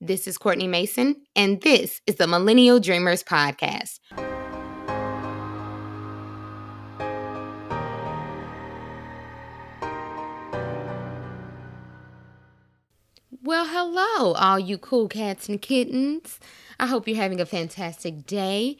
This is Courtney Mason, and this is the Millennial Dreamers Podcast. Well, hello, all you cool cats and kittens. I hope you're having a fantastic day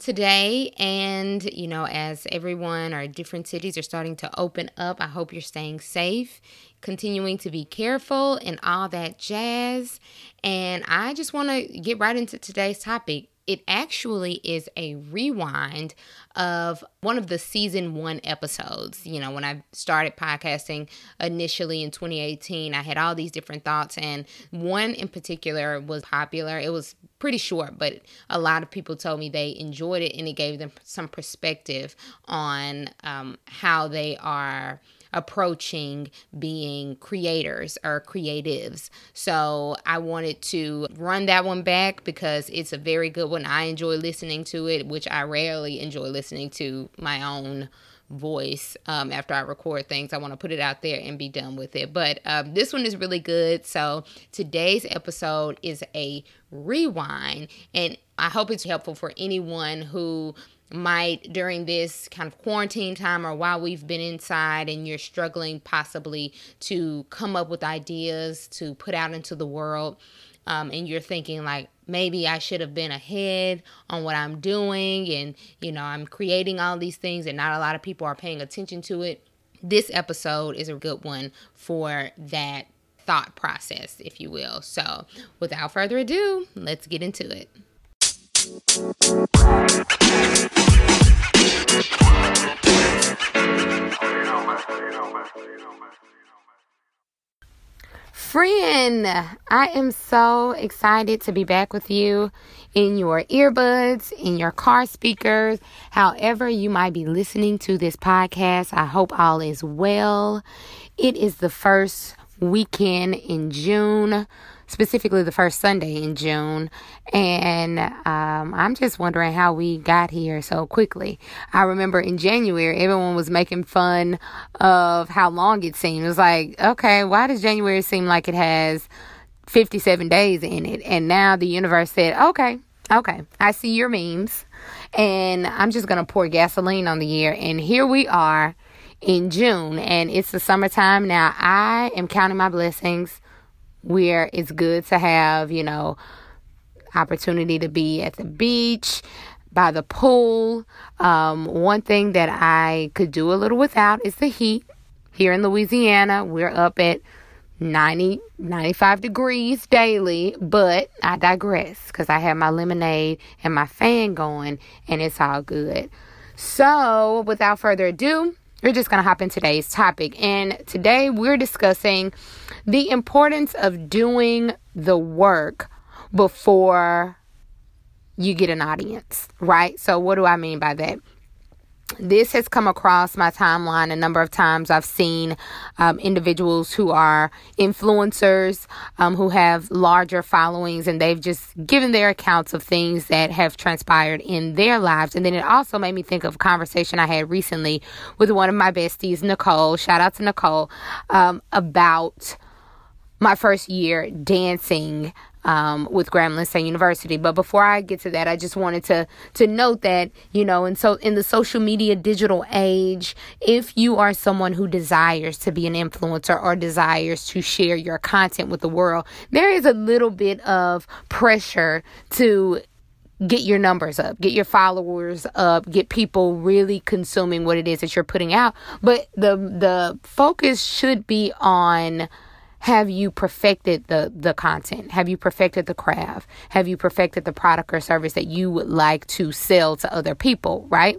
today. And, you know, as everyone or different cities are starting to open up, I hope you're staying safe, continuing to be careful, and all that jazz. And I just want to get right into today's topic it actually is a rewind of one of the season one episodes. You know, when I started podcasting initially in 2018, I had all these different thoughts, and one in particular was popular. It was pretty short, but a lot of people told me they enjoyed it and it gave them some perspective on um, how they are approaching being creators or creatives. So I wanted to run that one back because it's a very good one. I enjoy listening to it, which I rarely enjoy listening to my own voice um, after I record things. I want to put it out there and be done with it. But um, this one is really good. So today's episode is a rewind, and I hope it's helpful for anyone who might during this kind of quarantine time or while we've been inside and you're struggling possibly to come up with ideas to put out into the world um, and you're thinking like maybe i should have been ahead on what i'm doing and you know i'm creating all these things and not a lot of people are paying attention to it this episode is a good one for that thought process if you will. So without further ado let's get into it Friend, I am so excited to be back with you in your earbuds, in your car speakers, however you might be listening to this podcast. I hope all is well. It is the first weekend in June specifically the first Sunday in June. And um, I'm just wondering how we got here so quickly. I remember in January, everyone was making fun of how long it seemed. It was like, okay, why does January seem like it has 57 days in it? And now the universe said, okay, okay, I see your memes. And I'm just going to pour gasoline on the year. And here we are in June and it's the summertime now. I am counting my blessings where it's good to have, you know, opportunity to be at the beach, by the pool. Um, one thing that I could do a little without is the heat. Here in Louisiana, we're up at 90, 95 degrees daily, but I digress because I have my lemonade and my fan going and it's all good. So, without further ado, we're just going to hop in today's topic. And today we're discussing the importance of doing the work before you get an audience, right? So, what do I mean by that? This has come across my timeline a number of times. I've seen um, individuals who are influencers, um, who have larger followings, and they've just given their accounts of things that have transpired in their lives. And then it also made me think of a conversation I had recently with one of my besties, Nicole. Shout out to Nicole um, about my first year dancing um, with Grambling State University. But before I get to that, I just wanted to to note that you know, and so in the social media digital age, if you are someone who desires to be an influencer or desires to share your content with the world, there is a little bit of pressure to get your numbers up, get your followers up, get people really consuming what it is that you're putting out. But the the focus should be on have you perfected the the content have you perfected the craft have you perfected the product or service that you would like to sell to other people right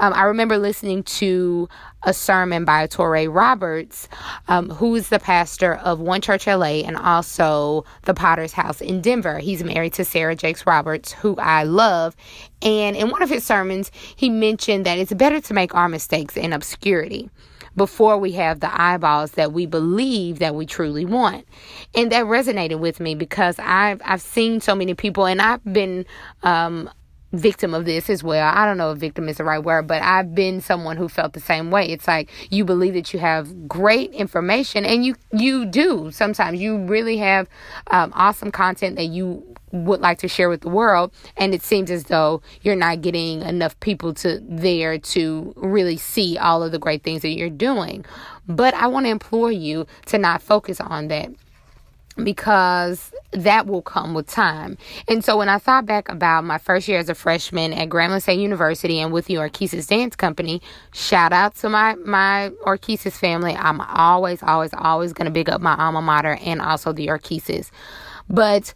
um, i remember listening to a sermon by Touré Roberts, um, who is the pastor of One Church LA and also the Potter's House in Denver. He's married to Sarah Jakes Roberts, who I love. And in one of his sermons, he mentioned that it's better to make our mistakes in obscurity before we have the eyeballs that we believe that we truly want. And that resonated with me because I've I've seen so many people and I've been um victim of this as well. I don't know if victim is the right word, but I've been someone who felt the same way. It's like you believe that you have great information and you you do. Sometimes you really have um, awesome content that you would like to share with the world and it seems as though you're not getting enough people to there to really see all of the great things that you're doing. But I want to implore you to not focus on that because that will come with time. And so when I thought back about my first year as a freshman at Grambling State University and with the Orchesis Dance Company, shout out to my my Orchesis family. I'm always, always, always going to big up my alma mater and also the Orchesis. But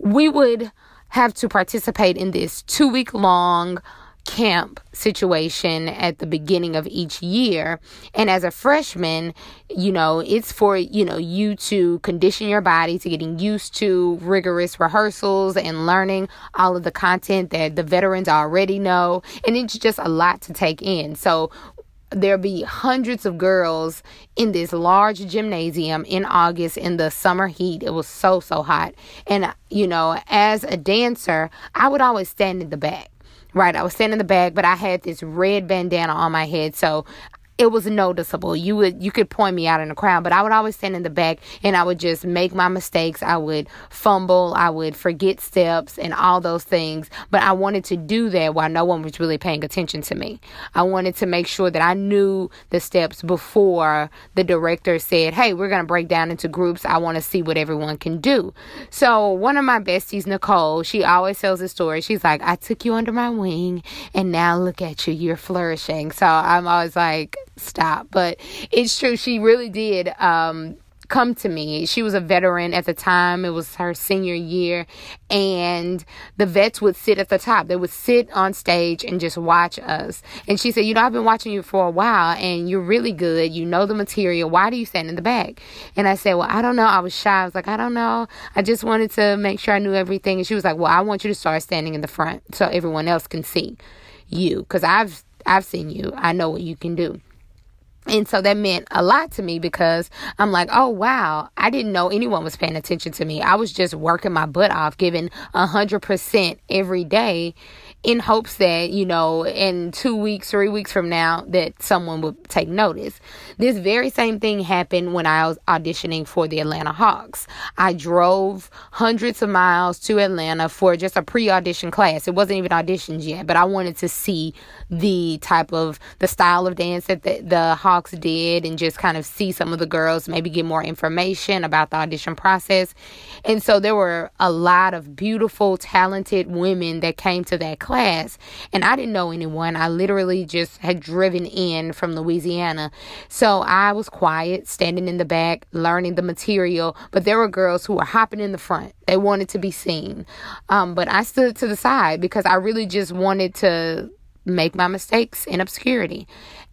we would have to participate in this two week long camp situation at the beginning of each year. And as a freshman, you know, it's for, you know, you to condition your body to getting used to rigorous rehearsals and learning all of the content that the veterans already know. And it's just a lot to take in. So there'll be hundreds of girls in this large gymnasium in August in the summer heat. It was so, so hot. And, you know, as a dancer, I would always stand in the back. Right, I was standing in the back, but I had this red bandana on my head, so it was noticeable. You would you could point me out in the crowd, but I would always stand in the back and I would just make my mistakes. I would fumble, I would forget steps and all those things. But I wanted to do that while no one was really paying attention to me. I wanted to make sure that I knew the steps before the director said, "Hey, we're going to break down into groups. I want to see what everyone can do." So, one of my besties, Nicole, she always tells the story. She's like, "I took you under my wing and now look at you. You're flourishing." So, I'm always like stop. But it's true. She really did um, come to me. She was a veteran at the time. It was her senior year. And the vets would sit at the top. They would sit on stage and just watch us. And she said, You know, I've been watching you for a while and you're really good. You know the material. Why do you stand in the back? And I said, Well, I don't know. I was shy. I was like, I don't know. I just wanted to make sure I knew everything. And she was like, Well, I want you to start standing in the front so everyone else can see you. Because I've I've seen you. I know what you can do. And so that meant a lot to me because I'm like, oh wow, I didn't know anyone was paying attention to me. I was just working my butt off, giving hundred percent every day in hopes that, you know, in two weeks, three weeks from now, that someone would take notice. This very same thing happened when I was auditioning for the Atlanta Hawks. I drove hundreds of miles to Atlanta for just a pre audition class. It wasn't even auditions yet, but I wanted to see the type of, the style of dance that the, the Hawks did and just kind of see some of the girls, maybe get more information about the audition process. And so there were a lot of beautiful, talented women that came to that class class and I didn't know anyone. I literally just had driven in from Louisiana. So I was quiet, standing in the back, learning the material. But there were girls who were hopping in the front. They wanted to be seen. Um, but I stood to the side because I really just wanted to make my mistakes in obscurity.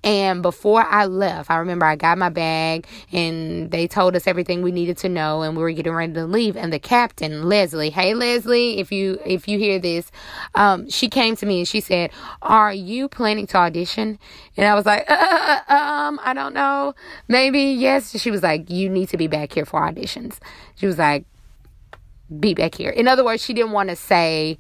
And before I left, I remember I got my bag and they told us everything we needed to know and we were getting ready to leave. And the captain, Leslie, hey Leslie, if you if you hear this, um, she came to me and she said, Are you planning to audition? And I was like, uh, uh, uh um, I don't know. Maybe yes. She was like, You need to be back here for auditions. She was like, Be back here. In other words, she didn't want to say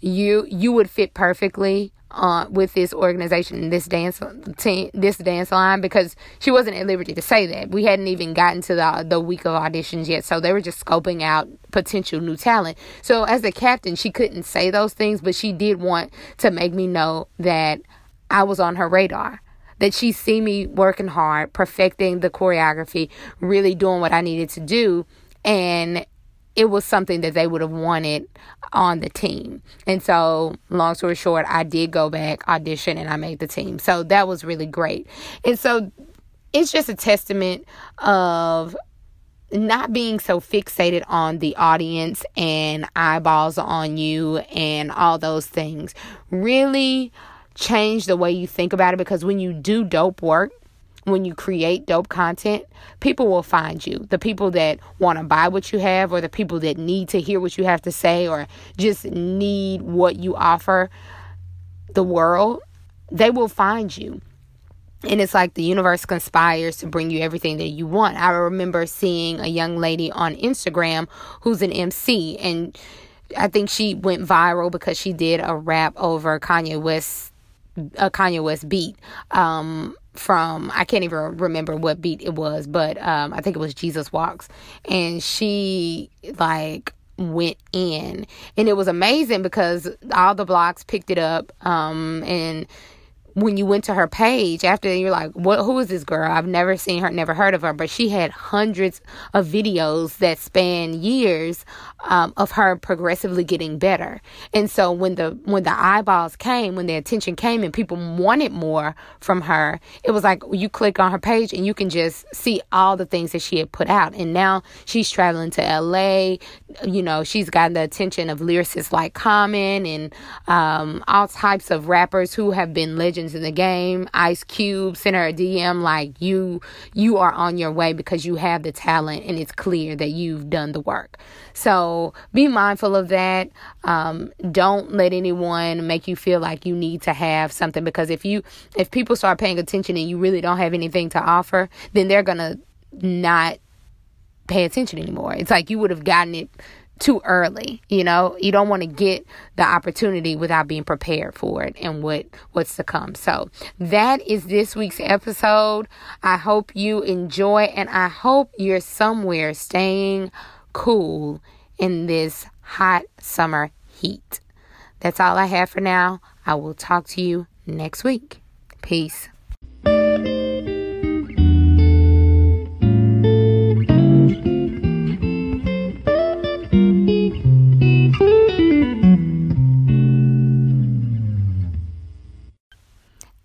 you you would fit perfectly uh, with this organization, this dance team, this dance line, because she wasn't at liberty to say that. We hadn't even gotten to the the week of auditions yet, so they were just scoping out potential new talent. So as a captain, she couldn't say those things, but she did want to make me know that I was on her radar. That she see me working hard, perfecting the choreography, really doing what I needed to do, and it was something that they would have wanted on the team. And so, long story short, I did go back, audition, and I made the team. So that was really great. And so it's just a testament of not being so fixated on the audience and eyeballs on you and all those things. Really change the way you think about it because when you do dope work, when you create dope content, people will find you. The people that want to buy what you have, or the people that need to hear what you have to say, or just need what you offer the world, they will find you. And it's like the universe conspires to bring you everything that you want. I remember seeing a young lady on Instagram who's an MC, and I think she went viral because she did a rap over Kanye West, a Kanye West beat. Um, from I can't even remember what beat it was, but um, I think it was Jesus Walks, and she like went in, and it was amazing because all the blogs picked it up, um, and when you went to her page after you're like what who is this girl? I've never seen her never heard of her. But she had hundreds of videos that span years um, of her progressively getting better. And so when the when the eyeballs came when the attention came and people wanted more from her it was like you click on her page and you can just see all the things that she had put out. And now she's traveling to la you know she's gotten the attention of lyricists like common and um, all types of rappers who have been legends in the game. Ice Cube sent her a DM like you you are on your way because you have the talent and it's clear that you've done the work. So be mindful of that. Um, don't let anyone make you feel like you need to have something because if you if people start paying attention and you really don't have anything to offer, then they're gonna not pay attention anymore. It's like you would have gotten it too early you know? You don't want to get the opportunity without being prepared for it and what what's to come. So that is this week's episode. I hope you enjoy and i hope you're somewhere staying cool in this hot summer heat. That's all i have for now. I will talk to you next week. Peace